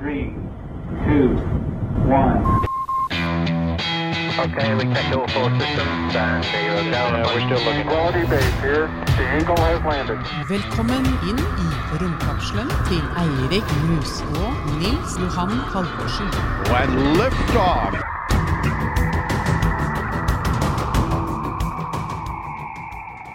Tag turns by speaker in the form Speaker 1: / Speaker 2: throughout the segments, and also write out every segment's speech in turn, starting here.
Speaker 1: Three, two, one.
Speaker 2: Okay, we checked all four systems and zero go.
Speaker 3: Yeah, we're still looking.
Speaker 4: Quality base here. The Eagle has landed.
Speaker 5: Velkommen inn i romkapselen til Eirik Mus og Nils Johan Halvorsen.
Speaker 3: Og en liftoff.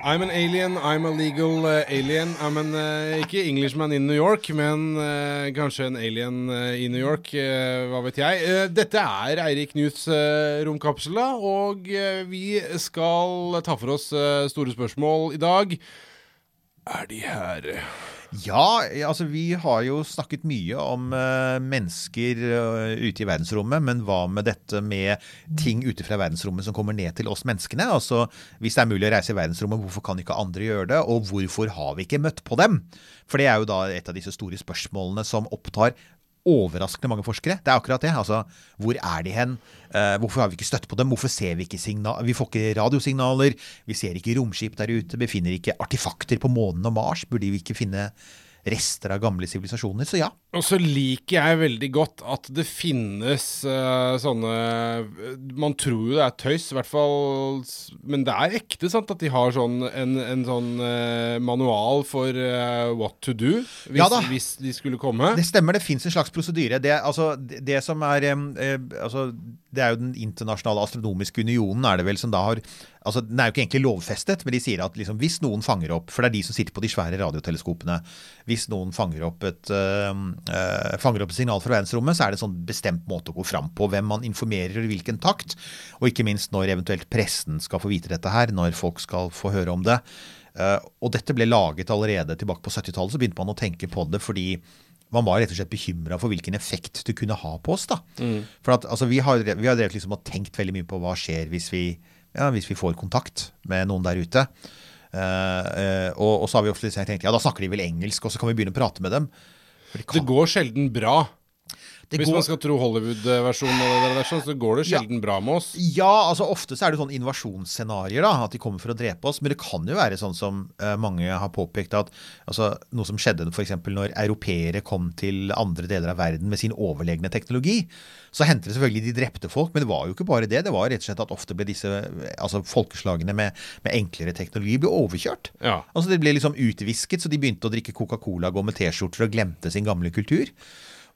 Speaker 6: I'm an alien, I'm a legal uh, alien. I'm an, uh, ikke Englishman in New York, men uh, kanskje en alien uh, i New York. hva vet jeg. Dette er Eirik Knuts romkapsel, og vi skal ta for oss store spørsmål i dag. Er de her?
Speaker 7: Ja, altså vi har jo snakket mye om uh, mennesker uh, ute i verdensrommet, men hva med dette med ting ute fra verdensrommet som kommer ned til oss menneskene? Altså hvis det er mulig å reise i verdensrommet, hvorfor kan ikke andre gjøre det? Og hvorfor har vi ikke møtt på dem? For det er jo da et av disse store spørsmålene som opptar overraskende mange forskere. Det er akkurat det. Altså, hvor er de hen? Eh, hvorfor har vi ikke støtt på dem? Hvorfor ser vi ikke signal... Vi får ikke radiosignaler. Vi ser ikke romskip der ute. Befinner ikke artefakter på månen og Mars. Burde vi ikke finne rester av gamle sivilisasjoner? Så ja.
Speaker 6: Og så liker jeg veldig godt at det finnes uh, sånne Man tror jo det er tøys, i hvert fall, men det er ekte, sant? At de har sånn en, en sånn uh, manual for uh, what to do hvis,
Speaker 7: Ja
Speaker 6: hvis de skulle komme.
Speaker 7: Det stemmer, det fins en slags prosedyre. Det, altså, det, det som er um, altså, Det er jo Den internasjonale astronomiske unionen er det vel som da har altså Den er jo ikke egentlig lovfestet, men de sier at liksom, hvis noen fanger opp For det er de som sitter på de svære radioteleskopene. Hvis noen fanger opp et, øh, øh, fanger opp et signal fra verdensrommet, så er det en sånn bestemt måte å gå fram på. Hvem man informerer og i hvilken takt. Og ikke minst når eventuelt pressen skal få vite dette her, når folk skal få høre om det. Uh, og dette ble laget allerede tilbake på 70-tallet, så begynte man å tenke på det fordi man var rett og slett bekymra for hvilken effekt det kunne ha på oss. da. For at, altså, Vi har, vi har liksom tenkt veldig mye på hva skjer hvis vi, ja, hvis vi får kontakt med noen der ute. Uh, uh, og, og så har vi ofte tenkt ja, da snakker de vel engelsk, og så kan vi begynne å prate med dem. For de
Speaker 6: Det går sjelden bra. Hvis
Speaker 7: går-
Speaker 6: man skal tro Hollywood-versjonen, av det sånn, så går det sjelden bra med oss.
Speaker 7: Ja, altså ofte så er det sånn invasjonsscenarioer, da, at de kommer for å drepe oss. Men det kan jo være sånn som uh, mange har påpekt, at altså, noe som skjedde f.eks. når europeere kom til andre deler av verden med sin overlegne teknologi. Så hendte det selvfølgelig de drepte folk, men det var jo ikke bare det. Det var rett og slett at ofte ble disse altså, folkeslagene med, med enklere teknologi ble overkjørt.
Speaker 6: Ja.
Speaker 7: Altså Det ble liksom utvisket, så de begynte å drikke Coca-Cola, gå med T-skjorter og glemte sin gamle kultur.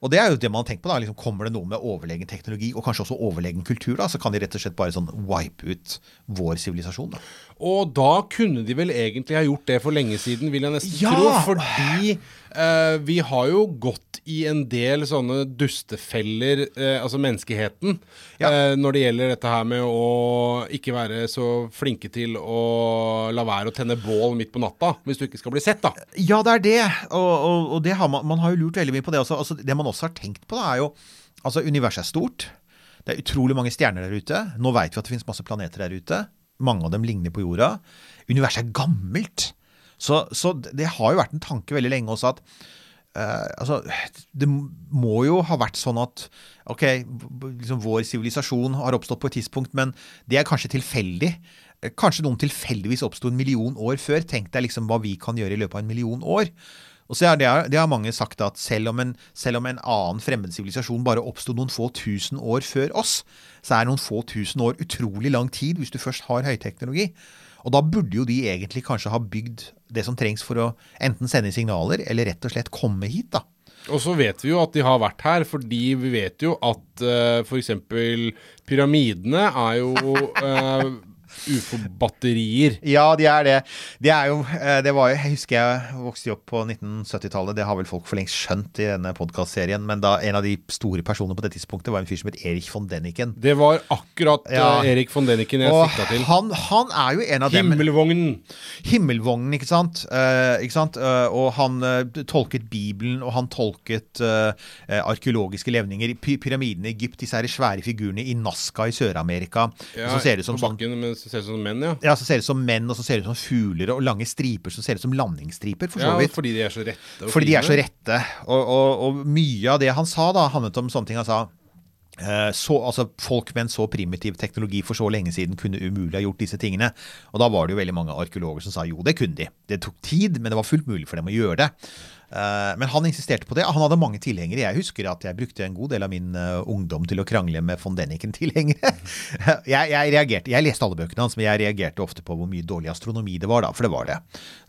Speaker 7: Og det er jo det man har tenkt på da, liksom Kommer det noe med overlegen teknologi og kanskje også overlegen kultur, da, så kan de rett og slett bare sånn wipe ut vår sivilisasjon. da.
Speaker 6: Og da kunne de vel egentlig ha gjort det for lenge siden, vil jeg nesten
Speaker 7: Ja!
Speaker 6: tro. Fordi eh, vi har jo gått i en del sånne dustefeller, eh, altså menneskeheten,
Speaker 7: Ja.
Speaker 6: eh, når det gjelder dette her med å ikke være så flinke til å la være å tenne bål midt på natta, hvis du ikke skal bli sett, da.
Speaker 7: Ja, det er det. Og, og, og det har man, man har jo lurt veldig mye på det også. Altså, det man også har tenkt på, da, er jo Altså, universet er stort. Det er utrolig mange stjerner der ute. Nå vet vi at det finnes masse planeter der ute. Mange av dem ligner på jorda. Universet er gammelt. Så, så det har jo vært en tanke veldig lenge også at eh, altså, Det må jo ha vært sånn at ok, liksom vår sivilisasjon har oppstått på et tidspunkt, men det er kanskje tilfeldig. Eh, Kanskje noen tilfeldigvis oppsto en million år før. Tenk deg liksom hva vi kan gjøre i løpet av en million år. Og så er det, det har mange sagt at selv om en, selv om en annen fremmed sivilisasjon bare oppsto noen få tusen år før oss, så er noen få tusen år utrolig lang tid hvis du først har høyteknologi. Og da burde jo de egentlig kanskje ha bygd det som trengs for å enten sende signaler, eller rett og slett komme hit, da.
Speaker 6: Og så vet vi jo at de har vært her, fordi vi vet jo at uh, f.eks. pyramidene er jo uh, ufo-batterier.
Speaker 7: Ja, de er det. Det er jo, eh, det var jo, Jeg husker jeg vokste opp på 1970-tallet. Det har vel folk for lengst skjønt i denne podkastserien. Men da en av de store personene på det tidspunktet var en fyr som het Erik von Deniken.
Speaker 6: Det var akkurat
Speaker 7: Ja.
Speaker 6: eh, Erik von Deniken jeg sikta til.
Speaker 7: han, han er jo en av dem
Speaker 6: Himmelvognen.
Speaker 7: Himmelvognen, ikke sant? Uh, ikke sant? Uh, og han uh, tolket Bibelen, og han tolket arkeologiske levninger. Py pyramidene i Egypt, disse her svære figurene i Nazca i Sør-Amerika.
Speaker 6: Ja,
Speaker 7: som ser ut som sånn
Speaker 6: så ser ut som menn, ja.
Speaker 7: ja, så ser ut som menn, og så ser ut som fugler og lange striper som ser ut som landingsstriper, for så vidt.
Speaker 6: ja fordi de er så rette.
Speaker 7: Fordi de er så rette. Og, og, og mye av det han sa, da, handlet om sånne ting han sa. eh, Så, altså, folk med en så primitiv teknologi for så lenge siden kunne umulig ha gjort disse tingene. Og da var det jo veldig mange arkeologer som sa jo, det kunne de. Det tok tid, men det var fullt mulig for dem å gjøre det. Eh, men han insisterte på det. Han hadde mange tilhengere. Jeg husker at jeg brukte en god del av min eh, ungdom til å krangle med von Deniken-tilhengere. jeg, jeg reagerte, jeg leste alle bøkene hans, men jeg reagerte ofte på hvor mye dårlig astronomi det var, da, for det var det.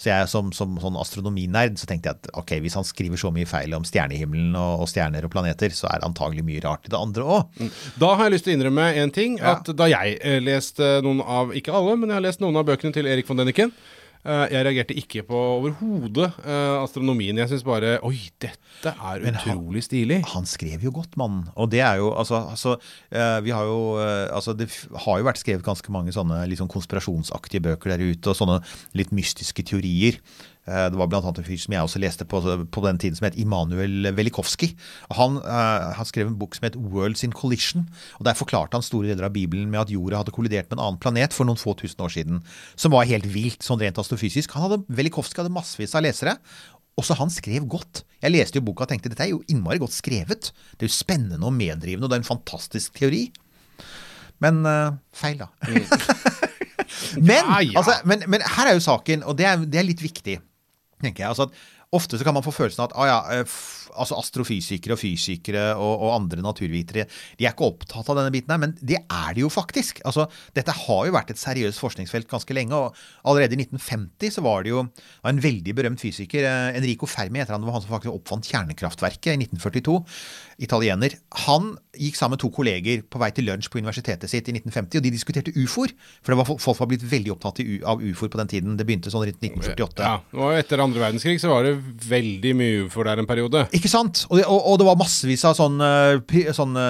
Speaker 7: Så jeg som, som sånn astronominerd så tenkte jeg at ok, hvis han skriver så mye feil om stjernehimmelen og, og stjerner og planeter, så er det antagelig mye rart i det andre òg.
Speaker 6: Da har jeg lyst til å innrømme en ting.
Speaker 7: Ja.
Speaker 6: At da jeg eh, leste noen av, ikke alle, men jeg har lest noen av bøkene til Erik von Deniken, eh, jeg reagerte ikke på overhodet eh, astronomien. Jeg syns bare Oi, dette er
Speaker 7: Men han-
Speaker 6: utrolig stilig.
Speaker 7: Han skrev jo godt, mannen. Og det er jo altså, altså eh, Vi har jo eh, Altså, det har jo vært skrevet ganske mange sånne sånn konspirasjonsaktige bøker der ute, og sånne litt mystiske teorier. Eh, Det var annet en fyr som jeg også leste på, på den tiden, som het Immanuel Velikovskij. Han uh, han, skrevet en bok som het 'Worlds in Collision'. og Der forklarte han store deler av Bibelen med at jorda hadde kollidert med en annen planet for noen få tusen år siden. Som var helt vilt, sånn rent astrofysisk. Han hadde, Velikovskij hadde massevis av lesere. Også han skrev godt. Jeg leste jo boka og tenkte dette er jo innmari godt skrevet. Det er jo spennende og meddrivende, og det er en fantastisk teori. Men uh, feil, da. men,
Speaker 6: Ja, ja.
Speaker 7: Altså, men, men her er jo saken, og det er, det er litt viktig, tenker jeg. Altså at Ofte så kan man få følelsen av at ah, ja, eh, altså astrofysikere og fysikere og, og andre naturvitere de er ikke opptatt av denne biten her, men det er de jo faktisk. Altså, dette har jo vært et seriøst forskningsfelt ganske lenge. og Allerede i 1950 så var det jo en veldig berømt fysiker, eh, Enrico Fermi, heter han, det var han som faktisk oppfant kjernekraftverket i 1942. Italiener. Han gikk sammen med to kolleger på vei til lunsj på universitetet sitt i 1950, og de diskuterte ufoer. For var, folk var blitt veldig opptatt av ufoer på den tiden. Det begynte sånn rundt 1948.
Speaker 6: Ja, og Etter andre verdenskrig så var det veldig mye ufoer der en periode.
Speaker 7: Sant? Og det, og, og det var massevis av sånne, pi- sånne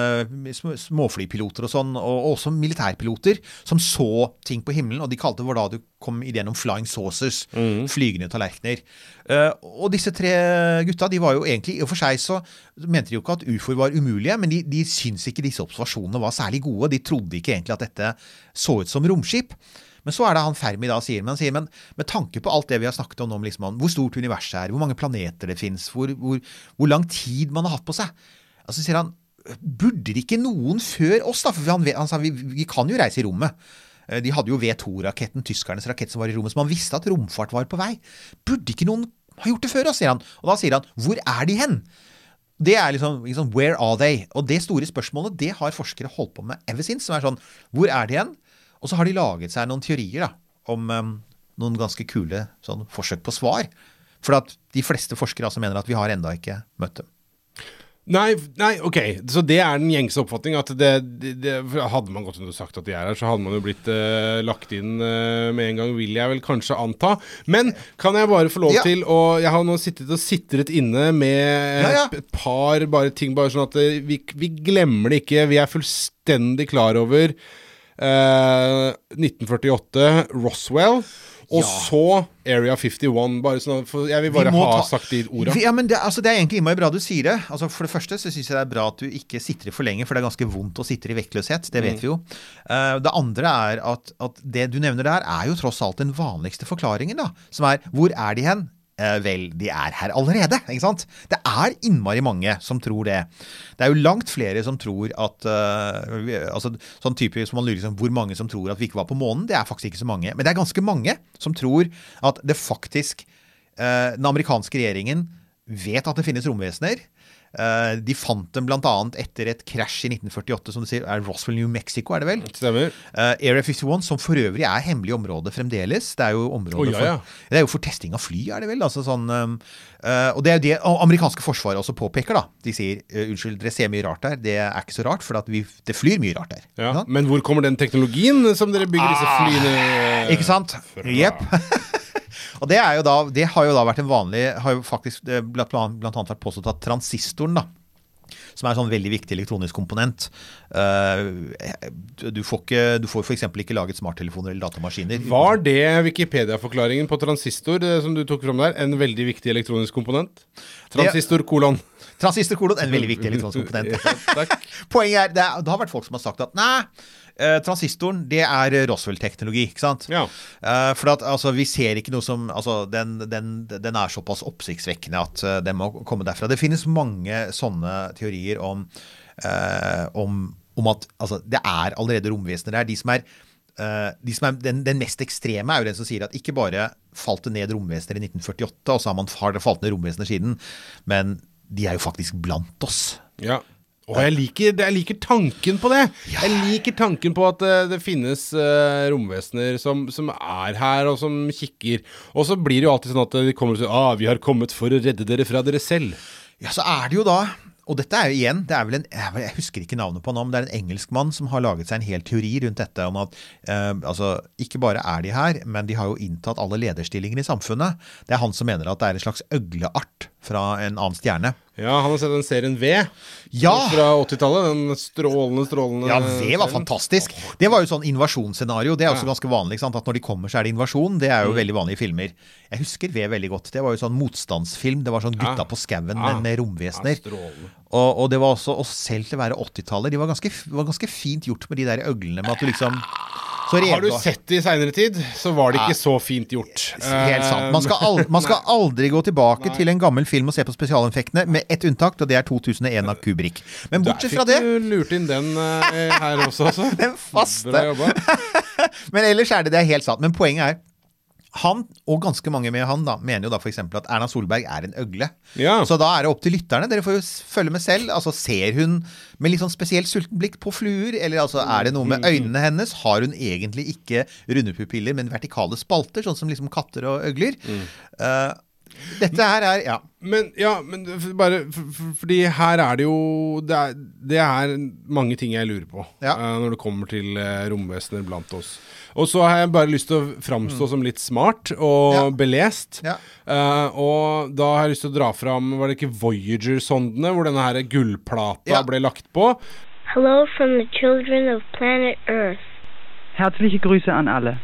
Speaker 7: småflypiloter og sånn, og og også militærpiloter, som så ting på himmelen, og de kalte det var da du kom ideen om flying saucers, flygende tallerkener. Eh, og disse tre gutta, de var jo egentlig, i og for seg så mente de jo ikke at ufoer var umulige, men de, de syntes ikke disse observasjonene var særlig gode. De trodde ikke egentlig at dette så ut som romskip. Men så er det han Fermi da sier, men han sier, men med tanke på alt det vi har snakket om nå, om liksom, om hvor stort universet er, hvor mange planeter det fins, hvor, hvor, hvor lang tid man har hatt på seg, altså sier han, burde det ikke noen før oss da, for han, han sa vi, vi kan jo reise i rommet. Eh, De hadde jo V2-raketten, tyskernes rakett som var i rommet, så man visste at romfart var på vei. Burde ikke noen ha gjort det før oss, sier han. Og da sier han, hvor er de hen? Det er liksom, liksom Where are they? Og det store spørsmålet det har forskere holdt på med ever since. Som er sånn Hvor er de hen? Og så har de laget seg noen teorier da, om um, noen ganske kule sånn, forsøk på svar. For at de fleste forskere altså mener at vi har enda ikke møtt dem.
Speaker 6: Nei, nei, ok, så det er den gjengse oppfatning. At det, det, det Hadde man gått under sagt at de er her, så hadde man jo blitt uh, lagt inn uh, med en gang, vil jeg vel kanskje anta. Men kan jeg bare få lov
Speaker 7: Ja.
Speaker 6: til å Jeg har nå sittet og sitret inne med eh,
Speaker 7: Ja, ja.
Speaker 6: et par bare ting, bare sånn at vi, vi glemmer det ikke. Vi er fullstendig klar over eh, 1948, Roswell. Og
Speaker 7: Ja.
Speaker 6: så Area 51. Bare sånn, jeg vil bare
Speaker 7: Vi
Speaker 6: ha
Speaker 7: ta-
Speaker 6: sagt de orda.
Speaker 7: Ja, men det, altså, det er egentlig innmari bra du sier det. Altså, for det første så syns jeg det er bra at du ikke sitter for lenge, for det er ganske vondt å sitte i vektløshet. Det vet vi jo. Uh, det andre er at, at det du nevner der, er jo tross alt den vanligste forklaringen, da. Som er hvor er de hen? Eh, vel, de er her allerede, ikke sant? Det er innmari mange som tror det. Det er jo langt flere som tror at vi- altså, Sånn typisk man lurer liksom, Hvor mange som tror at vi ikke var på månen? Det er faktisk ikke så mange. Men det er ganske mange som tror at det faktisk eh, Den amerikanske regjeringen vet at det finnes romvesener. Eh, de fant dem bl.a. etter et krasj i 1948, som du sier, er Roswell, New Mexico, er det vel?
Speaker 6: Stemmer.
Speaker 7: Uh, Area 51, som for øvrig er hemmelig område fremdeles. Det er jo område
Speaker 6: Å, ja, ja.
Speaker 7: For, det er jo for testing av fly, er det vel? Altså sånn, eh, og det er jo det amerikanske forsvaret også påpeker. da. De sier uh, unnskyld, dere ser mye rart der. Det er ikke så rart, for at vi, det flyr mye rart der.
Speaker 6: Ja. Men hvor kommer den teknologien som dere bygger disse flyene
Speaker 7: Ah, Ikke sant? Jepp. og det, er jo da, det har jo da vært en vanlig Har jo faktisk eh, blant, blant annet vært påstått at transistoren, da som er en sånn veldig viktig elektronisk komponent. eh, du får, ikke, du får f.eks. ikke laget smarttelefoner eller datamaskiner.
Speaker 6: Var det Wikipedia-forklaringen på transistor som du tok fram der? En veldig viktig elektronisk komponent? Transistor, kolon.
Speaker 7: Transistor kolon, en veldig viktig elektronisk komponent. Poenget er, det, det har vært folk som har sagt at nei, eh, transistoren det er Roswell-teknologi. ikke sant?
Speaker 6: Ja.
Speaker 7: Eh, for at altså, vi ser ikke noe som altså, den, den, den er såpass oppsiktsvekkende at uh, den må komme derfra. Det finnes mange sånne teorier om, eh, om, om at altså, det er allerede romvesener der. De som er Uh, de som er, den, den mest ekstreme er jo den som sier at ikke bare falt det ned romvesener i 1948, og så har man falt ned romvesener siden, men de er jo faktisk blant oss.
Speaker 6: Ja. Og jeg liker, jeg liker tanken på det. Jeg liker tanken på at eh, det finnes eh, romvesener som, som er her, og som kikker. Og så blir det jo alltid sånn at de kommer og sier ah, 'Vi har kommet for å redde dere fra dere selv'.
Speaker 7: Ja, så er det jo da og dette er jo igjen, det er vel en, jeg jeg husker ikke navnet på han, men det er en engelskmann som har laget seg en hel teori rundt dette om at eh, altså, ikke bare er de her, men de har jo inntatt alle lederstillinger i samfunnet. Det er han som mener at det er en slags øgleart fra en annen stjerne.
Speaker 6: Ja, han har sett den serien V
Speaker 7: Ja!
Speaker 6: fra 80-tallet. Den strålende, strålende
Speaker 7: Ja, V var
Speaker 6: serien.
Speaker 7: fantastisk. Det var jo sånn invasjonsscenario. Det er også
Speaker 6: Ja.
Speaker 7: ganske vanlig. sant? At når de kommer, så er det invasjon. Det er jo veldig vanlig i filmer. Jeg husker V veldig godt. Det var jo sånn motstandsfilm. Det var sånn Gutta
Speaker 6: Ja.
Speaker 7: på skauen med, med romvesener. Og, og det var også, og selv til å være 80-tallet, de var ganske, var ganske fint gjort med de der øglene med at du liksom
Speaker 6: Har du sett det i seinere tid, så var det ikke så fint gjort.
Speaker 7: Helt sant. Man skal, al man skal aldri gå tilbake til en gammel film og se på spesialeffektene, med ett unntak, og det er 2001 av Kubrick. Men bortsett fra det
Speaker 6: du lurt inn den eh, her også, altså.
Speaker 7: Den faste. Men ellers er det det er helt sant. Men poenget er han, og ganske mange med han, da, mener jo da f.eks. at Erna Solberg er en øgle.
Speaker 6: Ja.
Speaker 7: Så da er det opp til lytterne. Dere får jo følge med selv. Altså, Ser hun med litt sånn spesielt sulten blikk på fluer? Eller altså, er det noe med øynene hennes? Har hun egentlig ikke runde pupiller, men vertikale spalter, sånn som liksom katter og øgler? Eh, dette her er Ja.
Speaker 6: Men, ja, men bare fordi her er det jo Det er, det er mange ting jeg lurer på
Speaker 7: ja.
Speaker 6: uh, når det kommer til uh, romvesener blant oss. Og så har jeg bare lyst til å framstå mm. som litt smart og
Speaker 7: ja.
Speaker 6: belest.
Speaker 7: Ja.
Speaker 6: Uh, og da har jeg lyst til å dra fram Var det ikke Voyager-sondene hvor denne her gullplata ble lagt på?
Speaker 8: Hello from the children of planet Earth.
Speaker 9: Herzliche Grüße an alle.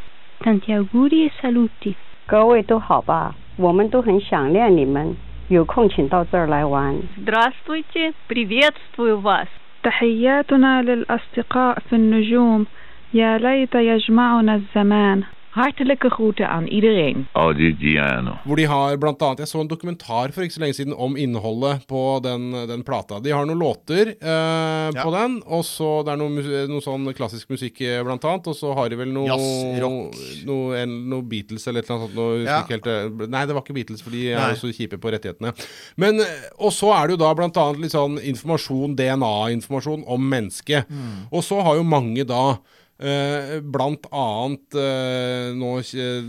Speaker 8: Tantiaguri saluti.
Speaker 10: Go away to Haba. 我们都很想念你们，有空请到这儿来玩。
Speaker 8: Здравствуйте, приветствую вас.
Speaker 11: تحياتنا للأصدقاء في النجوم يا ليت يجمعنا الزمان
Speaker 12: Hartelijke groeten aan iedereen.
Speaker 6: Hvor de har blant annet Jeg så en dokumentar for ikke så lenge siden om innholdet på den, den plata. De har noen låter eh, på den, og så det er noe, noe sånn klassisk musikk eh, blant annet, og så har de vel noe
Speaker 7: yes, rock.
Speaker 6: Noe, noe Beatles eller et eller annet sånt. Noe,
Speaker 7: Ja.
Speaker 6: helt, eh, nei, det var ikke Beatles, for de er jo så kjipe på rettighetene. Men, eh, og så er det jo da blant annet litt sånn informasjon, DNA-informasjon om mennesket.
Speaker 7: Mm.
Speaker 6: Og så har jo mange da blant annet eh, nå eh,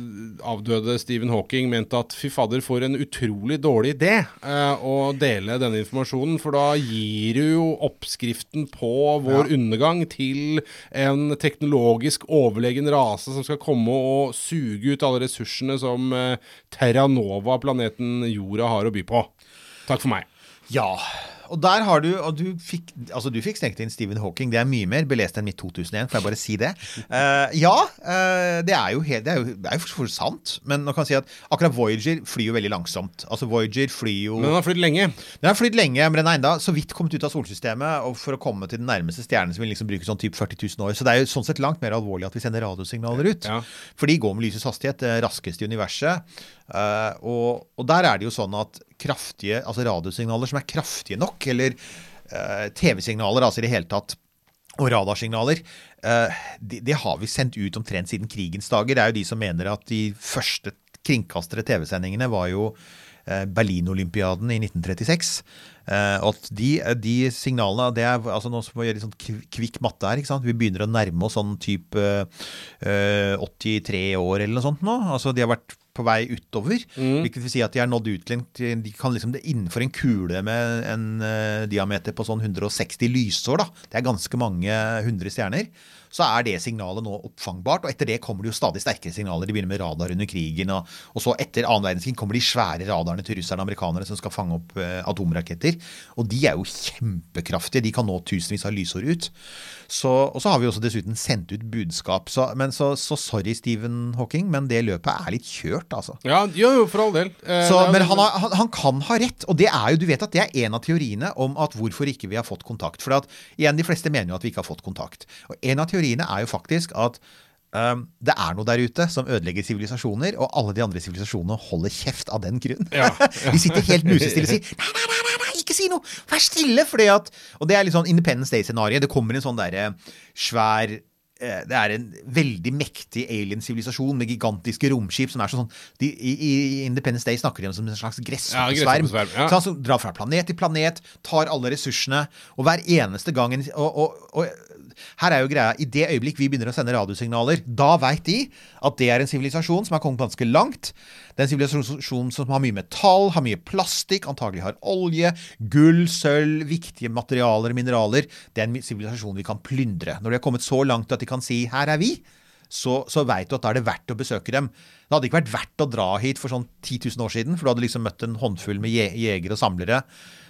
Speaker 6: avdøde Stephen Hawking mente at fy fader, for en utrolig dårlig idé eh, å dele denne informasjonen, for da gir du jo oppskriften på vår undergang til en teknologisk overlegen rase som skal komme og suge ut alle ressursene som eh, Terra Nova, planeten jorda, har å by på. Takk for meg.
Speaker 7: Ja. Og der har du Og du fikk altså du fikk stengt inn Stephen Hawking. Det er mye mer belest enn mitt 2001, får jeg bare si det. Uh, ja, uh, det er jo helt Det er jo, det er jo for, for sant. Men nå kan jeg si at akkurat Voyager flyr jo veldig langsomt. Altså Voyager flyr jo
Speaker 6: Men den har flydd lenge.
Speaker 7: Den har flydd lenge, men den er enda så vidt kommet ut av solsystemet og for å komme til den nærmeste stjernen som vil liksom bruke sånn typ 40 000 år. Så det er jo sånn sett langt mer alvorlig at vi sender radiosignaler ut. For de går med lysets hastighet, det raskeste i universet. Eh, og, og der er det jo sånn at kraftige, altså radiosignaler som er kraftige nok, eller uh, TV-signaler altså i det hele tatt, og radarsignaler, uh, det, de har vi sendt ut omtrent siden krigens dager. Det er jo de som mener at de første kringkastere TV-sendingene var jo eh, Berlin-olympiaden i 1936. Eh, og at de, de signalene det er, altså Nå må vi gjøre sånn kvikk matte her. ikke sant? Vi begynner å nærme oss sånn type eh, 83 år eller noe sånt nå. Altså De har vært på vei utover. Hvilket vil si at de er nådd ut til en til- De kan liksom det innenfor en kule med en uh, diameter på sånn 160 lysår, da. Det er ganske mange hundre stjerner. Så er det signalet nå oppfangbart, og etter det kommer det jo stadig sterkere signaler. De begynner med radar under krigen, og, og så etter annen verdenskrig kommer de svære radarene til russerne og amerikanere som skal fange opp eh, atomraketter. Og de er jo kjempekraftige. De kan nå tusenvis av lysår ut. Så, og så har vi også dessuten sendt ut budskap. Så, men så, så sorry, Stephen Hawking, men det løpet er litt kjørt, altså.
Speaker 6: Ja, jo, for all del. Eh,
Speaker 7: Så, men han, har, han, han kan ha rett, og det er jo, du vet at det er en av teoriene om at hvorfor ikke vi har fått kontakt. For at, igjen, de fleste mener jo at vi ikke har fått kontakt. Og en av teoriene er jo faktisk at um, det er noe der ute som ødelegger sivilisasjoner, og alle de andre sivilisasjonene holder kjeft av den grunn.
Speaker 6: Ja.
Speaker 7: de sitter helt musestille og sier nei, nei, nei, nei, ikke si noe! Vær stille! Fordi at, og det er litt sånn Independence Day-scenario. Det kommer en sånn derre svær eh, det er en veldig mektig alien-sivilisasjon med gigantiske romskip som er sånn de, i, I Independence Day snakker de om som en slags gresshoppesverm.
Speaker 6: Ja,
Speaker 7: ja. Som drar fra planet til planet, tar alle ressursene, og hver eneste gang og, og, og her er jo greia, I det øyeblikk vi begynner å sende radiosignaler, da veit de at det er en sivilisasjon som har kommet ganske langt. Det er en sivilisasjon som har mye metall, har mye plastikk, antagelig har olje, gull, sølv, viktige materialer mineraler. Det er en sivilisasjon vi kan plyndre. Når de har kommet så langt at de kan si 'her er vi', så, så veit du at da er det verdt å besøke dem. Det hadde ikke vært verdt å dra hit for sånn 10 000 år siden, for du hadde liksom møtt en håndfull med jegere og samlere.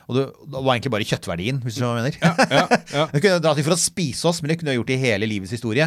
Speaker 7: Og det, det var egentlig bare kjøttverdien, hvis du skjønner hva jeg mener.
Speaker 6: Ja, ja.
Speaker 7: de kunne dratt hit for å spise oss, men det kunne jeg gjort i hele livets historie.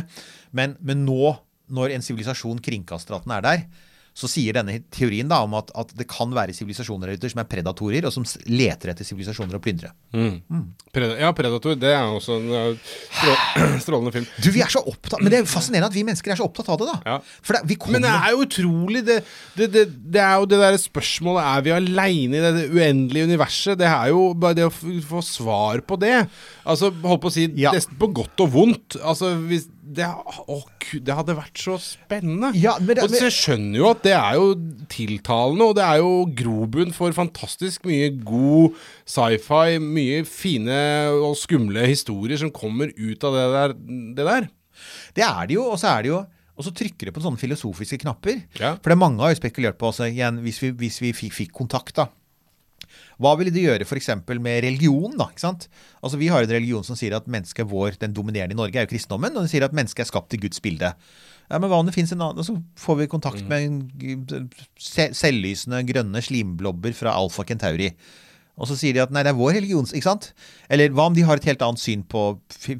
Speaker 7: Men, men nå, når en sivilisasjon kringkaster at den er der, så sier denne teorien da om at, at det kan være sivilisasjoner som er predatorer, og som leter etter sivilisasjoner å plyndre.
Speaker 6: Mm. Preda ja, Predator. Det er også en strålende film.
Speaker 7: Du, vi er så opptatt, Men det er fascinerende at vi mennesker er så opptatt av det, da. For det,
Speaker 6: Men det er jo utrolig Det, det, det, er jo det der spørsmålet Er vi aleine i det uendelige universet? Det er jo bare det å få svar på det. Altså, holdt på å si Nesten på godt og vondt. Altså, hvis det, å, Gud, det hadde vært så spennende.
Speaker 7: Ja, men
Speaker 6: og så jeg skjønner jo at det er jo tiltalende, og det er jo grobunn for fantastisk mye god sci-fi, mye fine og skumle historier som kommer ut av det der. Det der.
Speaker 7: Det er det jo, og så er det jo og så trykker det på sånne filosofiske knapper. For det er mange har jo spekulert på også, igjen, hvis vi, hvis vi fikk kontakt, da. Hva ville det gjøre f.eks. med religion? da, ikke sant? Altså Vi har en religion som sier at mennesket vår, den dominerende i Norge, er jo kristendommen. Og den sier at mennesket er skapt i Guds bilde. Ja, Men hva om det fins en annen? Så får vi kontakt med en selvlysende grønne slimblobber fra Alfa Kentauri. Og så sier de at nei, det er vår religion. ikke sant? Eller hva om de har et helt annet syn på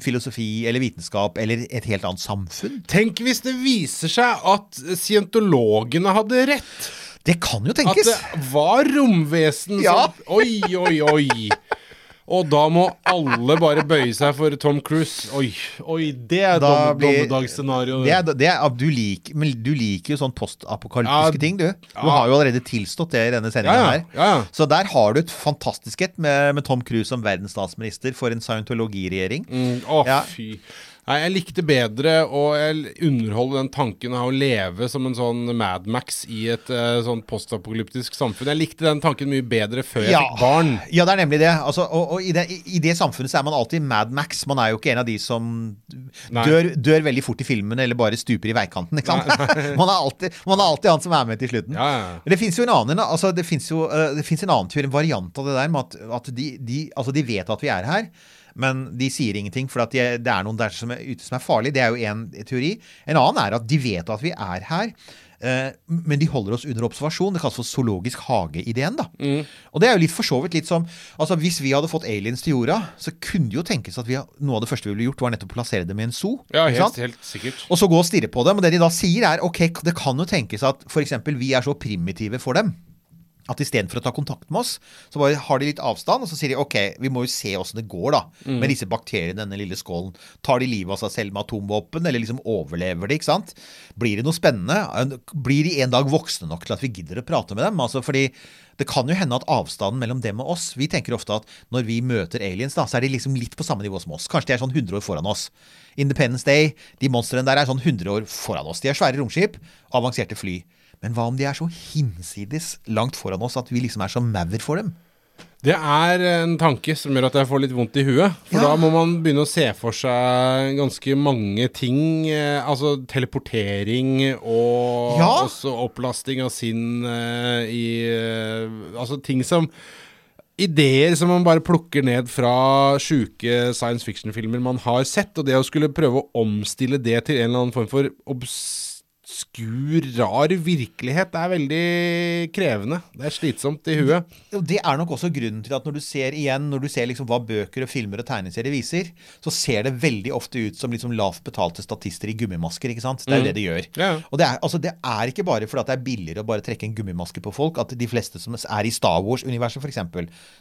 Speaker 7: filosofi eller vitenskap eller et helt annet samfunn?
Speaker 6: Tenk hvis det viser seg at scientologene hadde rett.
Speaker 7: Det kan jo tenkes.
Speaker 6: At det var romvesen
Speaker 7: Ja.
Speaker 6: som Oi, oi, oi. Og da må alle bare bøye seg for Tom Cruise. Oi, oi, det er dom- dommedagsscenario.
Speaker 7: Det er, det er, du, liker, men du liker jo sånn postapokalyptiske
Speaker 6: Ja,
Speaker 7: ting, du. Du
Speaker 6: ja.
Speaker 7: har jo allerede tilstått det i denne sendinga
Speaker 6: Ja, ja,
Speaker 7: her.
Speaker 6: ja, ja.
Speaker 7: Så der har du et fantastisk et med, med Tom Cruise som verdensstatsminister for en scientologiregjering.
Speaker 6: Mm, Å,
Speaker 7: Ja.
Speaker 6: fy. Nei, jeg likte bedre å underholde den tanken av å leve som en sånn Mad Max i et uh, sånn postapokalyptisk samfunn. Jeg likte den tanken mye bedre før jeg fikk barn.
Speaker 7: Ja, det er nemlig det. Altså, og og i, det, i det samfunnet så er man alltid Mad Max. Man er jo ikke en av de som dør, dør veldig fort i filmene eller bare stuper i veikanten. Ikke sant? man, er alltid, man er alltid han som er med til slutten.
Speaker 6: Ja, ja.
Speaker 7: Men det fins jo en annen altså, det finnes jo, eh, det finnes en annen tur, en variant av det der med at, at de, de, altså, de vet at vi er her. Men de sier ingenting, for at de, det er noen der som er ute som er farlige. Det er jo én teori. En annen er at de vet at vi er her. eh, Men de holder oss under observasjon. Det kalles for zoologisk hage-ideen. da. Og det er jo litt for så vidt litt som altså Hvis vi hadde fått aliens til jorda, så kunne det jo tenkes at vi, noe av det første vi ville gjort, var nettopp å plassere dem i en zoo.
Speaker 6: Ja, helt, helt sikkert.
Speaker 7: Og så gå og stirre på dem. Og det de da sier, er ok, det kan jo tenkes at f.eks. vi er så primitive for dem. At istedenfor å ta kontakt med oss, så bare har de litt avstand, og så sier de ok, vi må jo se åssen det går da,
Speaker 6: Mm.
Speaker 7: med disse bakteriene i denne lille skålen. Tar de livet av seg selv med atomvåpen, eller liksom overlever de, ikke sant? Blir det noe spennende? Blir de en dag voksne nok til at vi gidder å prate med dem? Altså fordi det kan jo hende at avstanden mellom dem og oss Vi tenker ofte at når vi møter aliens, da, så er de liksom litt på samme nivå som oss. Kanskje de er sånn 100 år foran oss. Independence Day, de monstrene der er sånn 100 år foran oss. De er svære romskip avanserte fly. Men hva om de er så hinsides langt foran oss at vi liksom er som maur for dem?
Speaker 6: Det er en tanke som gjør at jeg får litt vondt i huet. For da må man begynne å se for seg ganske mange ting. eh, Altså teleportering og
Speaker 7: Ja.
Speaker 6: også opplasting av sinn eh, i eh, Altså ting som Ideer som man bare plukker ned fra sjuke science fiction-filmer man har sett. Og det å skulle prøve å omstille det til en eller annen form for obskur, rar virkelighet, det er veldig krevende. Det er slitsomt i huet.
Speaker 7: Det er nok også grunnen til at når du ser igjen, når du ser liksom hva bøker og filmer og tegneserier viser, så ser det veldig ofte ut som liksom lavt betalte statister i gummimasker. ikke sant? Det er jo
Speaker 6: Mm.
Speaker 7: det de gjør.
Speaker 6: Ja.
Speaker 7: Og det er, altså, det er ikke bare fordi at det er billigere å bare trekke en gummimaske på folk, at de fleste som er i Star Wars-universet f.eks.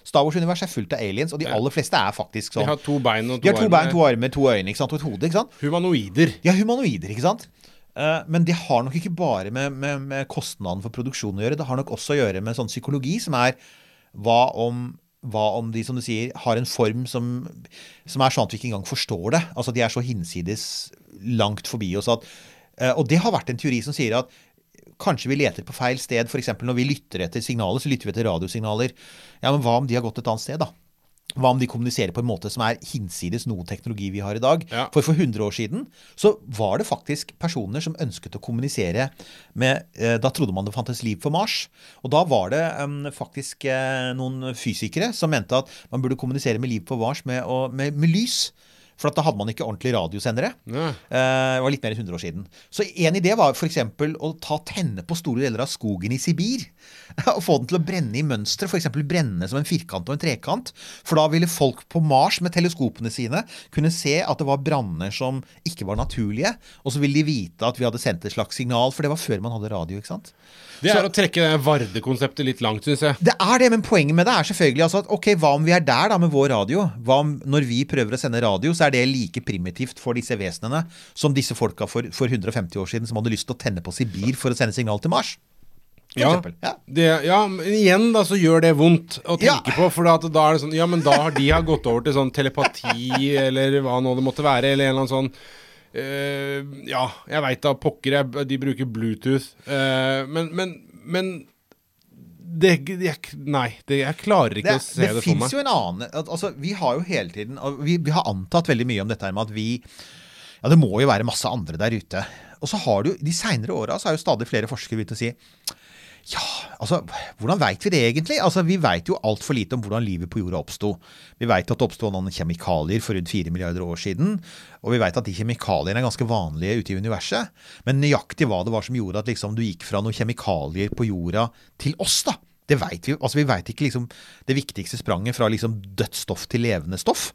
Speaker 7: Star Wars-universet er fullt av aliens, og de aller fleste er faktisk sånn
Speaker 6: De har to bein og to
Speaker 7: har to bein, to armer, to øyne ikke sant? og et hode. ikke sant?
Speaker 6: Humanoider.
Speaker 7: Ja, humanoider, ikke sant? Eh, Men det har nok ikke bare med, med, med kostnaden for produksjonen å gjøre. Det har nok også å gjøre med sånn psykologi som er hva om, hva om de, som du sier, har en form som, som er sånn at vi ikke engang forstår det? Altså de er så hinsides langt forbi oss. At, eh, og det har vært en teori som sier at kanskje vi leter på feil sted. F.eks. når vi lytter etter signaler, så lytter vi etter radiosignaler. Ja, men hva om de har gått et annet sted, da? Hva om de kommuniserer på en måte som er hinsides noe teknologi vi har i dag?
Speaker 6: Ja.
Speaker 7: For for 100 år siden så var det faktisk personer som ønsket å kommunisere med eh, Da trodde man det fantes liv på Mars. Og da var det um, faktisk eh, noen fysikere som mente at man burde kommunisere med liv på Mars med, og, med, med lys. For da hadde man ikke ordentlige radiosendere.
Speaker 6: Ja.
Speaker 7: Eh, Det var litt mer enn 100 år siden. Så en idé var f.eks. å ta tenne på store deler av skogen i Sibir. Og få den til å brenne i mønstre, f.eks. brenne som en firkant og en trekant. For da ville folk på Mars med teleskopene sine kunne se at det var branner som ikke var naturlige. Og så ville de vite at vi hadde sendt et slags signal, for det var før man hadde radio. ikke sant?
Speaker 6: Det er å trekke Varde-konseptet litt langt, syns jeg.
Speaker 7: Det er det, men poenget med det er selvfølgelig altså at ok, hva om vi er der da med vår radio? Hva om når vi prøver å sende radio, så er det like primitivt for disse vesenene som disse folka for, for 150 år siden som hadde lyst til å tenne på Sibir for å sende signal til Mars?
Speaker 6: Ja.
Speaker 7: Ja.
Speaker 6: det, ja, men igjen da så gjør det vondt å tenke på. For at da er det sånn Ja, men da har de har gått over til sånn telepati, eller hva nå det måtte være, eller en eller annen sånn Ja, jeg veit da pokker jeg, de bruker Bluetooth. eh, men, men, men det, jeg, Nei, det, jeg klarer ikke
Speaker 7: Det,
Speaker 6: å se
Speaker 7: det,
Speaker 6: det, for
Speaker 7: finnes
Speaker 6: fins
Speaker 7: jo en annen altså, Vi har jo hele tiden vi, vi har antatt veldig mye om dette her med at vi Ja, det må jo være masse andre der ute. Og så har du De seinere åra så har jo stadig flere forskere begynt å si ja, altså, hvordan veit vi det egentlig? Altså, Vi veit jo altfor lite om hvordan livet på jorda oppsto. Vi veit at det oppsto noen kjemikalier for rundt 4 milliarder år siden. Og vi veit at de kjemikaliene er ganske vanlige ute i universet. Men nøyaktig hva det var som gjorde at liksom, du gikk fra noen kjemikalier på jorda til oss, da. Det vet vi altså Vi veit ikke liksom, det viktigste spranget fra liksom, dødt stoff til levende stoff.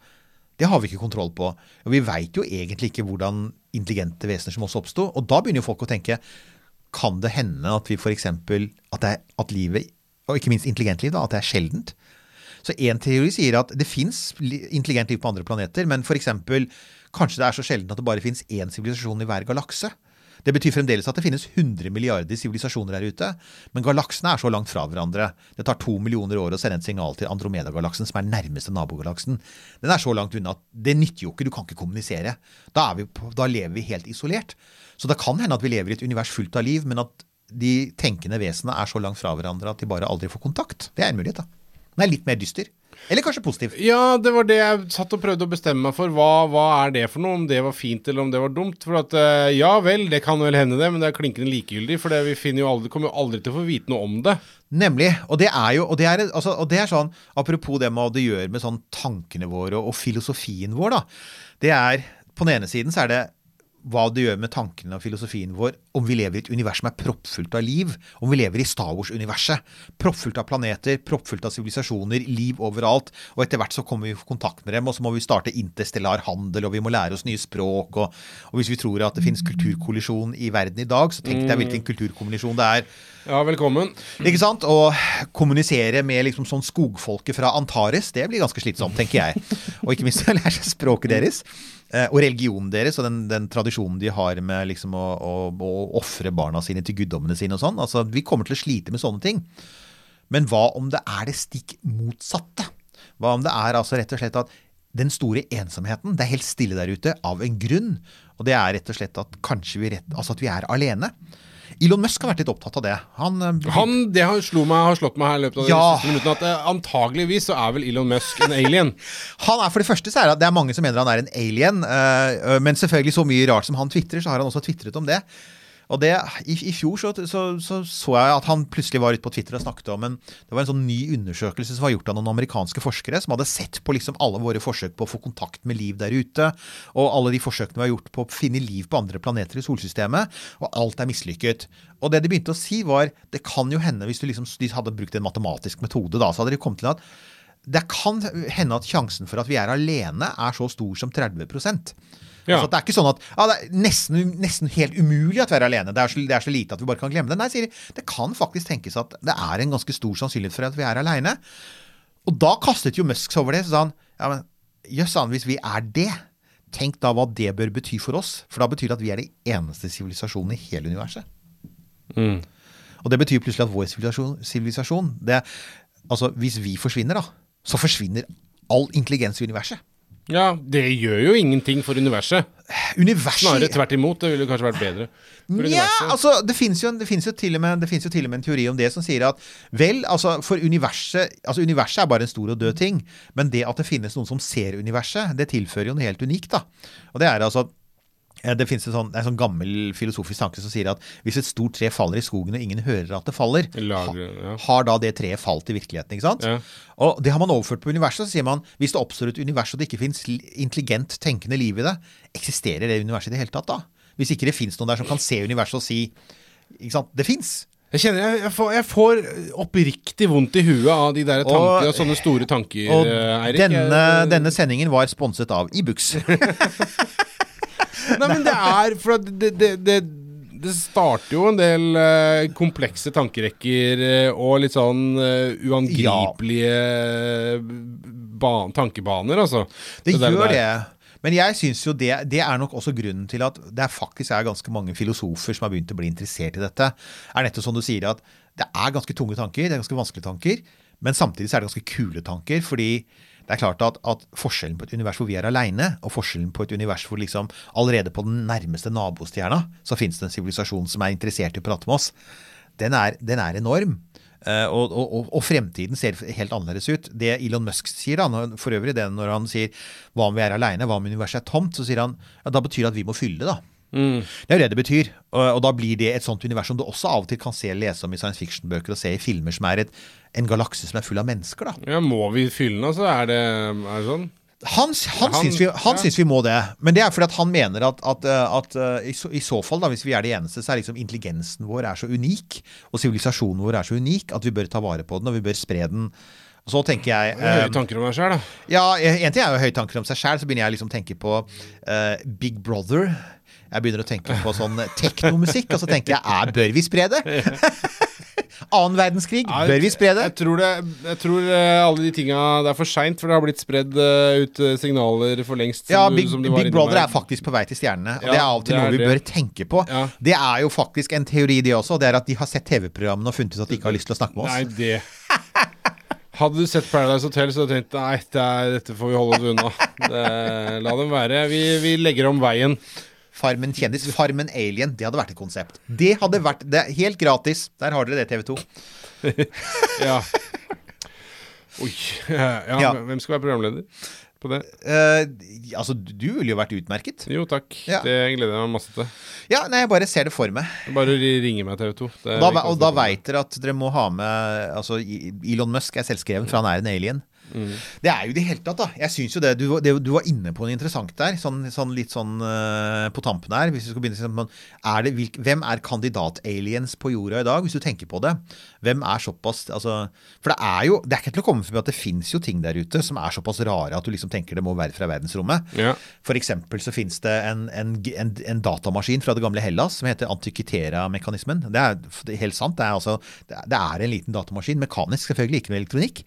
Speaker 7: Det har vi ikke kontroll på. Og vi veit jo egentlig ikke hvordan intelligente vesener som oss oppsto. Og da begynner jo folk å tenke kan det hende at vi f.eks. At, at livet, og ikke minst intelligent liv, da, at det er sjeldent? Så én teori sier at det fins intelligent liv på andre planeter, men f.eks. kanskje det er så sjeldent at det bare fins én sivilisasjon i hver galakse. Det betyr fremdeles at det finnes 100 milliarder sivilisasjoner der ute, men galaksene er så langt fra hverandre. Det tar to millioner år å sende et signal til Andromeda-galaksen, som er nærmeste nabogalaksen. Den er så langt unna at det nytter jo ikke, du kan ikke kommunisere. Da, vi da lever vi helt isolert. Så det kan hende at vi lever i et univers fullt av liv, men at de tenkende vesenene er så langt fra hverandre at de bare aldri får kontakt. Det er en mulighet, da. Den er litt mer dyster. Eller kanskje positiv.
Speaker 6: Ja, det var det jeg satt og prøvde å bestemme meg for. Hva, hva er det for noe? Om det var fint eller om det var dumt? For at eh, ja vel, det kan vel hende det, men det er klinkende likegyldig. For det, vi jo aldri, kommer jo aldri til å få vite noe om det.
Speaker 7: Nemlig. Og det er jo og det er, altså, og det er sånn, Apropos det med hva det gjør med sånn tankene våre og, og filosofien vår, da. Det er På den ene siden så er det hva det gjør med tankene og filosofien vår om vi lever i et univers som er proppfullt av liv. Om vi lever i Star Wars-universet. Proppfullt av planeter, proppfullt av sivilisasjoner, liv overalt. Og etter hvert så kommer vi i kontakt med dem, og så må vi starte interstellar handel, og vi må lære oss nye språk. Og, og hvis vi tror at det finnes kulturkollisjon i verden i dag, så tenk deg hvilken kulturkollisjon det er.
Speaker 6: Ja, velkommen.
Speaker 7: Ikke sant? Å kommunisere med liksom sånn skogfolket fra Antares, det blir ganske slitsomt, tenker jeg. Og ikke minst å lære seg språket deres. Eh, Og religionen deres og den, den tradisjonen de har med liksom å, å, å ofre barna sine til guddommene sine og sånn. Altså, Vi kommer til å slite med sånne ting. Men hva om det er det stikk motsatte? Hva om det er altså rett og slett at den store ensomheten, det er helt stille der ute av en grunn. Og det er rett og slett at kanskje vi, rett, altså at vi er alene. Elon Musk har vært litt opptatt av det. Han, eh,
Speaker 6: Han, det har, slo meg, har slått meg her i løpet av de siste minuttene, at eh, antageligvis så er vel Elon Musk en alien.
Speaker 7: Han er for det første så er det, det er mange som mener han er en alien, øh, men selvfølgelig så mye rart som han tvitrer, så har han også tvitret om det. Og det, i, I fjor så, så, så så jeg at han plutselig var ute på Twitter og snakket om en Det var en sånn ny undersøkelse som var gjort av noen amerikanske forskere, som hadde sett på liksom alle våre forsøk på å få kontakt med liv der ute, og alle de forsøkene vi har gjort på å finne liv på andre planeter i solsystemet, og alt er mislykket. Og det de begynte å si, var Det kan jo hende, hvis liksom, de hadde brukt en matematisk metode, da, så hadde de kommet til at det kan hende at sjansen for at vi er alene, er så stor som 30
Speaker 6: Ja.
Speaker 7: Altså det er ikke sånn at ja, det er nesten, nesten helt umulig at vi er alene. Det er, så, det er så lite at vi bare kan glemme det. Nei, Siri. Det kan faktisk tenkes at det er en ganske stor sannsynlighet for at vi er alene. Og da kastet jo Musk seg over det. Så sa han ja, men jøss, hvis vi er det, tenk da hva det bør bety for oss. For da betyr det at vi er de eneste sivilisasjonen i hele universet.
Speaker 6: Mm.
Speaker 7: Og det betyr plutselig at vår sivilisasjon, sivilisasjon det, Altså, hvis vi forsvinner, da, så forsvinner all intelligens i universet.
Speaker 6: Ja, det gjør jo ingenting for universet.
Speaker 7: universet
Speaker 6: Snarere tvert imot. Det ville kanskje vært bedre.
Speaker 7: Nja, altså det fins jo, jo, til og med- jo til og med en teori om det som sier at vel, altså for universet Altså universet er bare en stor og død ting, men det at det finnes noen som ser universet, det tilfører jo noe helt unikt, da. Og det er altså eh, det finnes en sånn, en sånn gammel filosofisk tanke som sier at hvis et stort tre faller i skogen og ingen hører at det faller,
Speaker 6: Lager, ja.
Speaker 7: har da det treet falt i virkeligheten? ikke sant?
Speaker 6: Ja.
Speaker 7: Og det har man overført på universet. Så sier man hvis det oppstår et univers og det ikke fins intelligent tenkende liv i det, eksisterer det universet i det hele tatt da? Hvis ikke det fins noen der som kan se universet og si ikke sant, det fins.
Speaker 6: Jeg kjenner jeg, jeg, får, jeg får oppriktig vondt i huet av de der tanker og, sånne store tanker,
Speaker 7: Og
Speaker 6: eh, Eirik.
Speaker 7: denne, denne sendingen var sponset av Ibux.
Speaker 6: Nei, men det er For det, det, det, det starter jo en del uh, komplekse tankerekker uh, og litt sånn uh, uangripelige ba tankebaner, altså.
Speaker 7: Det gjør
Speaker 6: der.
Speaker 7: det. Men jeg syns jo det, det er nok også grunnen til at det er faktisk er ganske mange filosofer som har begynt å bli interessert i dette. er nettopp som du sier at det er ganske tunge tanker, det er ganske vanskelige tanker, men samtidig så er det ganske kule tanker. fordi det er klart at, at forskjellen på et univers hvor vi er aleine, og forskjellen på et univers hvor liksom allerede på den nærmeste nabostjerna så finnes det en sivilisasjon som er interessert i å prate med oss, den er, den er enorm. Eh, og, og, og, fremtiden ser helt annerledes ut. Det Elon Musk sier, da, for øvrig det når han sier hva om vi er aleine, hva om universet er tomt, så sier han ja, da betyr det at vi må fylle det, da.
Speaker 6: Mm.
Speaker 7: Det er jo det det betyr. Og, og da blir det et sånt univers som du også av og til kan se lese om i science fiction-bøker og se i filmer som er et, en galakse som er full av mennesker, da.
Speaker 6: Ja, må vi fylle den, altså? Er det, er det sånn?
Speaker 7: Han, han,
Speaker 6: Han-
Speaker 7: syns, vi, han
Speaker 6: ja.
Speaker 7: syns vi må det. Men det er fordi at han mener at, at, uh, at uh, i, så, i så fall, da, hvis vi er de eneste, så er liksom intelligensen vår er så unik, og sivilisasjonen vår er så unik, at vi bør ta vare på den, og vi bør spre den. Så tenker jeg
Speaker 6: Høye
Speaker 7: eh,
Speaker 6: tanker om deg sjøl, da.
Speaker 7: Ja, en ting er jo høye tanker om seg sjæl, så begynner jeg liksom å tenke på uh, Big Brother. Jeg begynner å tenke på sånn teknomusikk, og så tenker jeg er, bør vi spre det? Annen verdenskrig, bør vi spre det?
Speaker 6: Jeg tror, det, jeg tror eh, alle de tinga Det er for seint, for det har blitt spredd ut signaler for lengst.
Speaker 7: Ja, Big,
Speaker 6: du
Speaker 7: Big Brother er faktisk på vei til stjernene.
Speaker 6: Ja,
Speaker 7: det er av og til noe vi
Speaker 6: det.
Speaker 7: bør tenke på. Det er jo faktisk en teori, det også. Det er at de har sett TV-programmene og funnet ut at de ikke har lyst til å snakke med oss.
Speaker 6: Nei, det Hadde du sett Paradise Hotel, så hadde du tenkt nei, det er, dette får vi holde oss unna. Det, la dem være. Vi, vi legger om veien.
Speaker 7: Farmen kjendis, Farmen alien, det hadde vært et konsept. Det hadde vært det er helt gratis. Der har dere det, TV 2.
Speaker 6: Ja. Oi. Ja,
Speaker 7: Ja.
Speaker 6: Hvem skal være programleder på det?
Speaker 7: Uh, altså, du ville jo vært utmerket.
Speaker 6: Jo, takk.
Speaker 7: Ja.
Speaker 6: Det gleder jeg meg masse til.
Speaker 7: Ja, nei, jeg bare ser det for meg.
Speaker 6: Bare ri- ringe meg TV 2. Er
Speaker 7: Da, og da veit dere at dere må ha med Altså, Elon Musk er selvskreven, for han er en alien.
Speaker 6: Mm.
Speaker 7: Det er jo i det hele tatt, da. Jeg syns jo det du, det du var inne på noe interessant der, sånn, sånn litt sånn uh, på tampen her. Hvis vi skal begynne sånn, er det, hvilk, Hvem er kandidat-aliens på jorda i dag, hvis du tenker på det? Hvem er såpass altså, For det er jo Det er ikke til å komme forbi at det fins jo ting der ute som er såpass rare at du liksom tenker det må være fra verdensrommet.
Speaker 6: Ja.
Speaker 7: For eksempel så fins det en, en, en, en datamaskin fra det gamle Hellas som heter Antikitera-mekanismen. Det er helt sant. Det er, altså, det er en liten datamaskin. Mekanisk, selvfølgelig, ikke med elektronikk.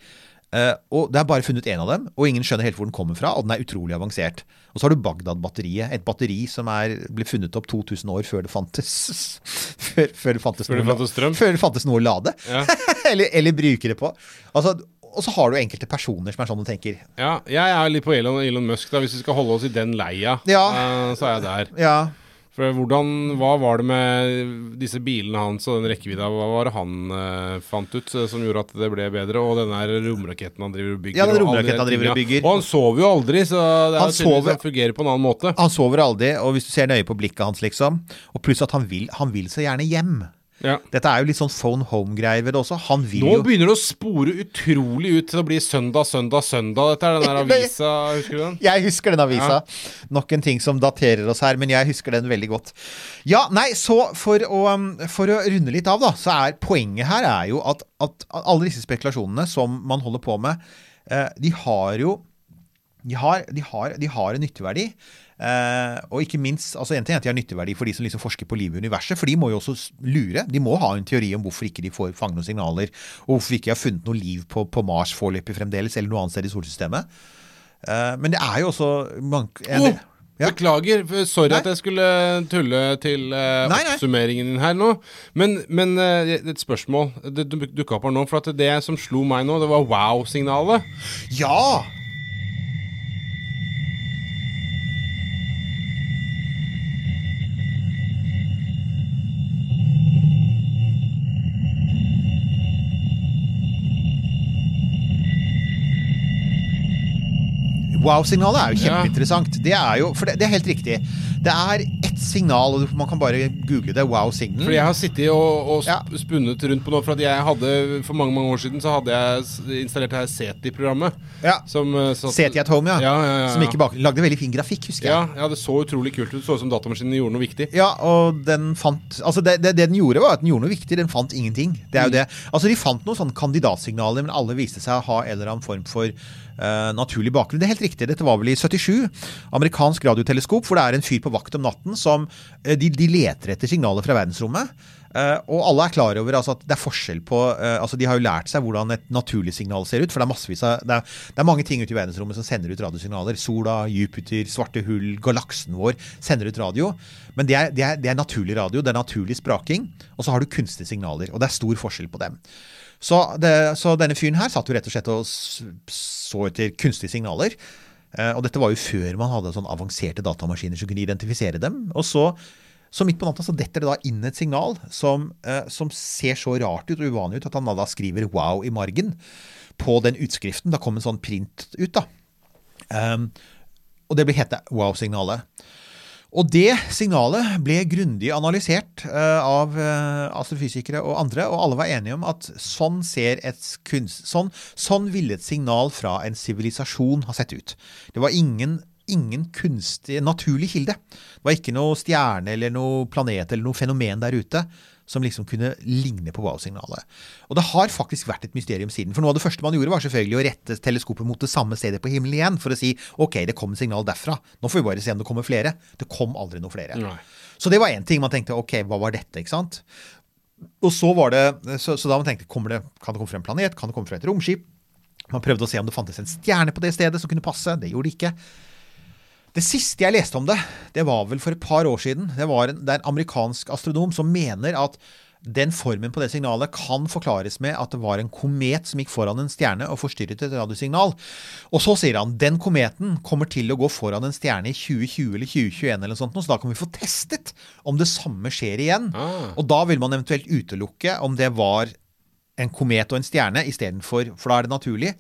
Speaker 7: Eh, og Det er bare funnet én av dem, og ingen skjønner helt hvor den kommer fra. Og den er utrolig avansert. Og så har du Bagdad-batteriet. Et batteri som er, ble funnet opp 2000 år før det fantes Før, før det fantes,
Speaker 6: Før det fantes strøm.
Speaker 7: Før det fantes noe å lade.
Speaker 6: Ja.
Speaker 7: eller, eller bruke det på. Altså, og så har du enkelte personer som er sånn du tenker
Speaker 6: Ja, jeg er litt på Elon, Elon Musk, da. Hvis vi skal holde oss i den leia,
Speaker 7: Ja.
Speaker 6: uh, så er jeg der.
Speaker 7: Ja,
Speaker 6: For hvordan, Hva var det med disse bilene hans og den rekkevidda? Hva var det han uh, fant ut eh, som gjorde at det ble bedre? Og den der romraketten han driver og bygger.
Speaker 7: Ja, den romraketten han driver og bygger.
Speaker 6: Og han sover jo aldri, så det er
Speaker 7: sover-
Speaker 6: han fungerer på en annen måte.
Speaker 7: Han sover aldri, og hvis du ser nøye på blikket hans, liksom Og pluss at han vil, han vil så gjerne hjem.
Speaker 6: Ja.
Speaker 7: Dette er jo litt sånn phone home-greier ved det også. Han vil
Speaker 6: Nå
Speaker 7: jo
Speaker 6: begynner det å spore utrolig ut til å bli søndag, søndag, søndag. Dette er den der avisa, husker du den?
Speaker 7: Jeg husker den avisa. Nok en ting som daterer oss her, men jeg husker den veldig godt. Ja, nei, så for å, um, for å runde litt av, da, så er poenget her er jo at, at alle disse spekulasjonene som man holder på med, eh, de har jo de har, de har, de har en nytteverdi. Eh, og ikke minst, altså En ting er at de har nytteverdi for de som liksom forsker på livet i universet, for de må jo også lure. De må ha en teori om hvorfor ikke de får fange noen signaler, og hvorfor ikke de har funnet noe liv på, på Mars foreløpig fremdeles, eller noe annet sted i solsystemet. Eh, men det er jo også mange, en,
Speaker 6: Åh! Beklager, Sorry sorry at jeg skulle tulle til uh,
Speaker 7: Nei, nei.
Speaker 6: oppsummeringen din her nå. Men, men uh, et spørsmål det du- dukka opp her nå. For at det som slo meg nå, det var wow-signalet.
Speaker 7: Ja! Wow-signalet er jo
Speaker 6: Ja.
Speaker 7: kjempeinteressant. Det er jo, for det, det er helt riktig. Det er ett signal, og man kan bare google det. Wow-signal.
Speaker 6: Fordi jeg har sittet og, og sp- spunnet rundt på noe. For at jeg hadde For mange mange år siden så hadde jeg installert det her SETI-programmet.
Speaker 7: Ja.
Speaker 6: Som eh,
Speaker 7: Seti at Home, ja.
Speaker 6: Ja, ja, ja, ja.
Speaker 7: Som ikke bak, lagde veldig fin grafikk, husker jeg.
Speaker 6: Ja, ja, det så utrolig kult ut. Så ut som datamaskinen gjorde noe viktig.
Speaker 7: Ja, og den fant Altså, det, det, det den gjorde, var at den gjorde noe viktig. Den fant ingenting. Det er jo
Speaker 6: Mm.
Speaker 7: det. Altså, de fant noen sånne kandidatsignaler, men alle viste seg å ha en eller annen form for eh, naturlig bakgrunn. Det er helt riktig. Dette var vel i 77. Amerikansk radioteleskop, hvor det er en fyr på vakt om natten som eh, de, de leter etter signaler fra verdensrommet. Uh, og alle er klar over altså, at det er forskjell på altså De har jo lært seg hvordan et naturlig signal ser ut. For det er massevis av det er, det er mange ting ute i verdensrommet som sender ut radiosignaler. Sola, Jupiter, svarte hull, galaksen vår sender ut radio. Men det er, det, er, det er naturlig radio. Det er naturlig spraking. Og så har du kunstige signaler. Og det er stor forskjell på dem. Så, det, så denne fyren her satt jo rett og slett og så etter kunstige signaler. Eh, og dette var jo før man hadde sånn avanserte datamaskiner som kunne identifisere dem. Og så, så midt på natta så detter det da inn et signal som, eh, som ser så rart ut og uvanlig ut at han da skriver 'wow' i margen på den utskriften. Da kom en sånn print ut, da. Um, og det ble hete wow-signalet. Og det signalet ble grundig analysert eh, av eh, astrofysikere og andre, og alle var enige om at sånn ser et kunst... Sånn, sånn ville et signal fra en sivilisasjon ha sett ut. Det var ingen, ingen kunstig, naturlig kilde. Det var ikke noe stjerne eller noe planet eller noe fenomen der ute som liksom kunne ligne på wow-signalet. Og det har faktisk vært et mysterium siden. For noe av det første man gjorde, var selvfølgelig å rette teleskopet mot det samme stedet på himmelen igjen, for å si ok, det kom signal derfra. Nå får vi bare se om det kommer flere. Det kom aldri noe flere.
Speaker 6: Nei.
Speaker 7: Så det var én ting man tenkte ok, hva var dette? ikke sant? Og så var det, så, så da man tenkte kommer det, kan det komme fra en planet, kan det komme fra et romskip? Man prøvde å se om det fantes en stjerne på det stedet som kunne passe. Det gjorde det ikke. Det siste jeg leste om det, det var vel for et par år siden. Det, var en, det er en amerikansk astronom som mener at den formen på det signalet kan forklares med at det var en komet som gikk foran en stjerne og forstyrret et radiosignal. Og så sier han den kometen kommer til å gå foran en stjerne i 2020 eller 2021, eller noe sånt, så da kan vi få testet om det samme skjer igjen. Og da vil man eventuelt utelukke om det var en komet og en stjerne istedenfor, for da er det naturlig,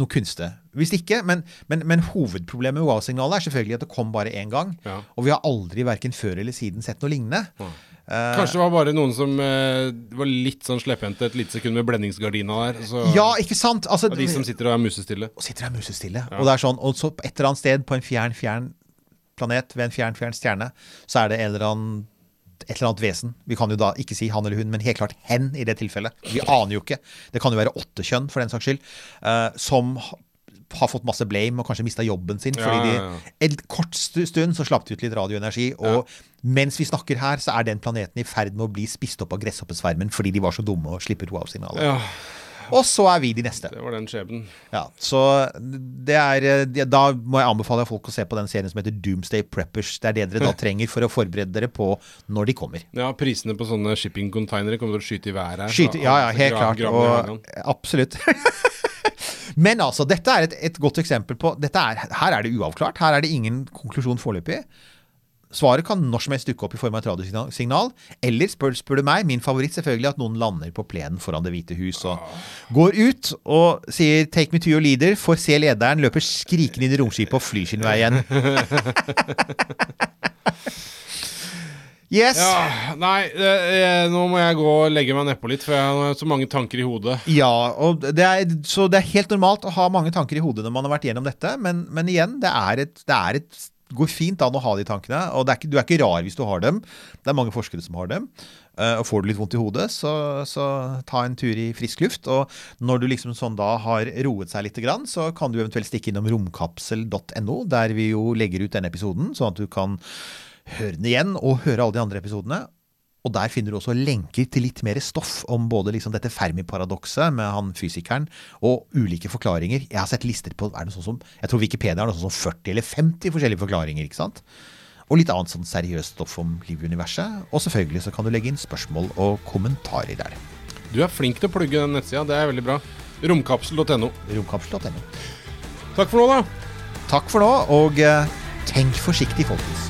Speaker 7: noe kunstig. Hvis ikke, men, men, men hovedproblemet med wow-signalet er selvfølgelig at det kom bare én gang. Og vi har aldri verken før eller siden sett noe lignende. Ja.
Speaker 6: Kanskje det var bare noen som eh, var litt sånn slepphendte et lite sekund med blendingsgardina der. Så,
Speaker 7: Ja, ikke sant? Altså,
Speaker 6: de som sitter og er musestille.
Speaker 7: Og sitter der musestille.
Speaker 6: Ja.
Speaker 7: Og det er sånn, og så et eller annet sted på en fjern, fjern planet ved en fjern, fjern stjerne, så er det en eller annen et eller annet vesen. Vi kan jo da ikke si han eller hun, men helt klart hen i det tilfellet. Vi aner jo ikke. Det kan jo være åtte kjønn, for den saks skyld, uh, som har fått masse blame og kanskje mista jobben sin. Fordi
Speaker 6: ja, ja.
Speaker 7: de En kort stund så slapp de ut litt radioenergi, og mens vi snakker her, så er den planeten i ferd med å bli spist opp av gresshoppesvermen fordi de var så dumme og slipper wow-signalet. Og så er vi de neste.
Speaker 6: Det var den skjebnen.
Speaker 7: Ja, så det er eh, Da må jeg anbefale folk å se på den serien som heter Doomsday Preppers. Det er det dere da trenger for å forberede dere på når de kommer.
Speaker 6: Ja, prisene på sånne shipping-containere kommer til å skyte i været her.
Speaker 7: Skyte, ja, ja, helt klart. Og, absolutt. Men altså, dette er et, et godt eksempel på er, Her er det uavklart. Her er det ingen konklusjon foreløpig. Svaret kan når som helst dukke opp i form av et radiosignal. Eller, spør, spør du meg, min favoritt selvfølgelig, at noen lander på plenen foran Det hvite hus og går ut og sier 'take me to your leader', får se lederen, løper skrikende inn i romskipet og flyr sin vei igjen. Yes.
Speaker 6: Ja, nei, eh, nå må jeg gå og legge meg nedpå litt, for jeg har så mange tanker i hodet.
Speaker 7: Ja, det er, så det er helt normalt å ha mange tanker i hodet når man har vært gjennom dette, men, men igjen, det er et, det er et går fint an å ha de tankene, og er ikke, du er ikke rar hvis du har dem. Det er mange forskere som har dem. Eh, og får du litt vondt i hodet, så, så ta en tur i frisk luft. Og når du liksom sånn da har roet seg litt, så kan du eventuelt stikke innom romkapsel.no, der vi jo legger ut denne episoden, sånn at du kan høre den igjen og høre alle de andre episodene. Og der finner du også lenker til litt mer stoff om både liksom dette Fermi-paradokset med han fysikeren, og ulike forklaringer. Jeg har sett lister på er det sånn som, Jeg tror Wikipedia har noe sånn som 40 eller 50 forskjellige forklaringer. ikke sant? Og litt annet sånn seriøst stoff om liv i universet. Og selvfølgelig så kan du legge inn spørsmål og kommentarer der.
Speaker 6: Du er flink til å plugge den nettsida, det er veldig bra. Romkapsel.no.
Speaker 7: Romkapsel.no.
Speaker 6: Takk for nå, da.
Speaker 7: Takk for nå, og eh, tenk forsiktig, folkens.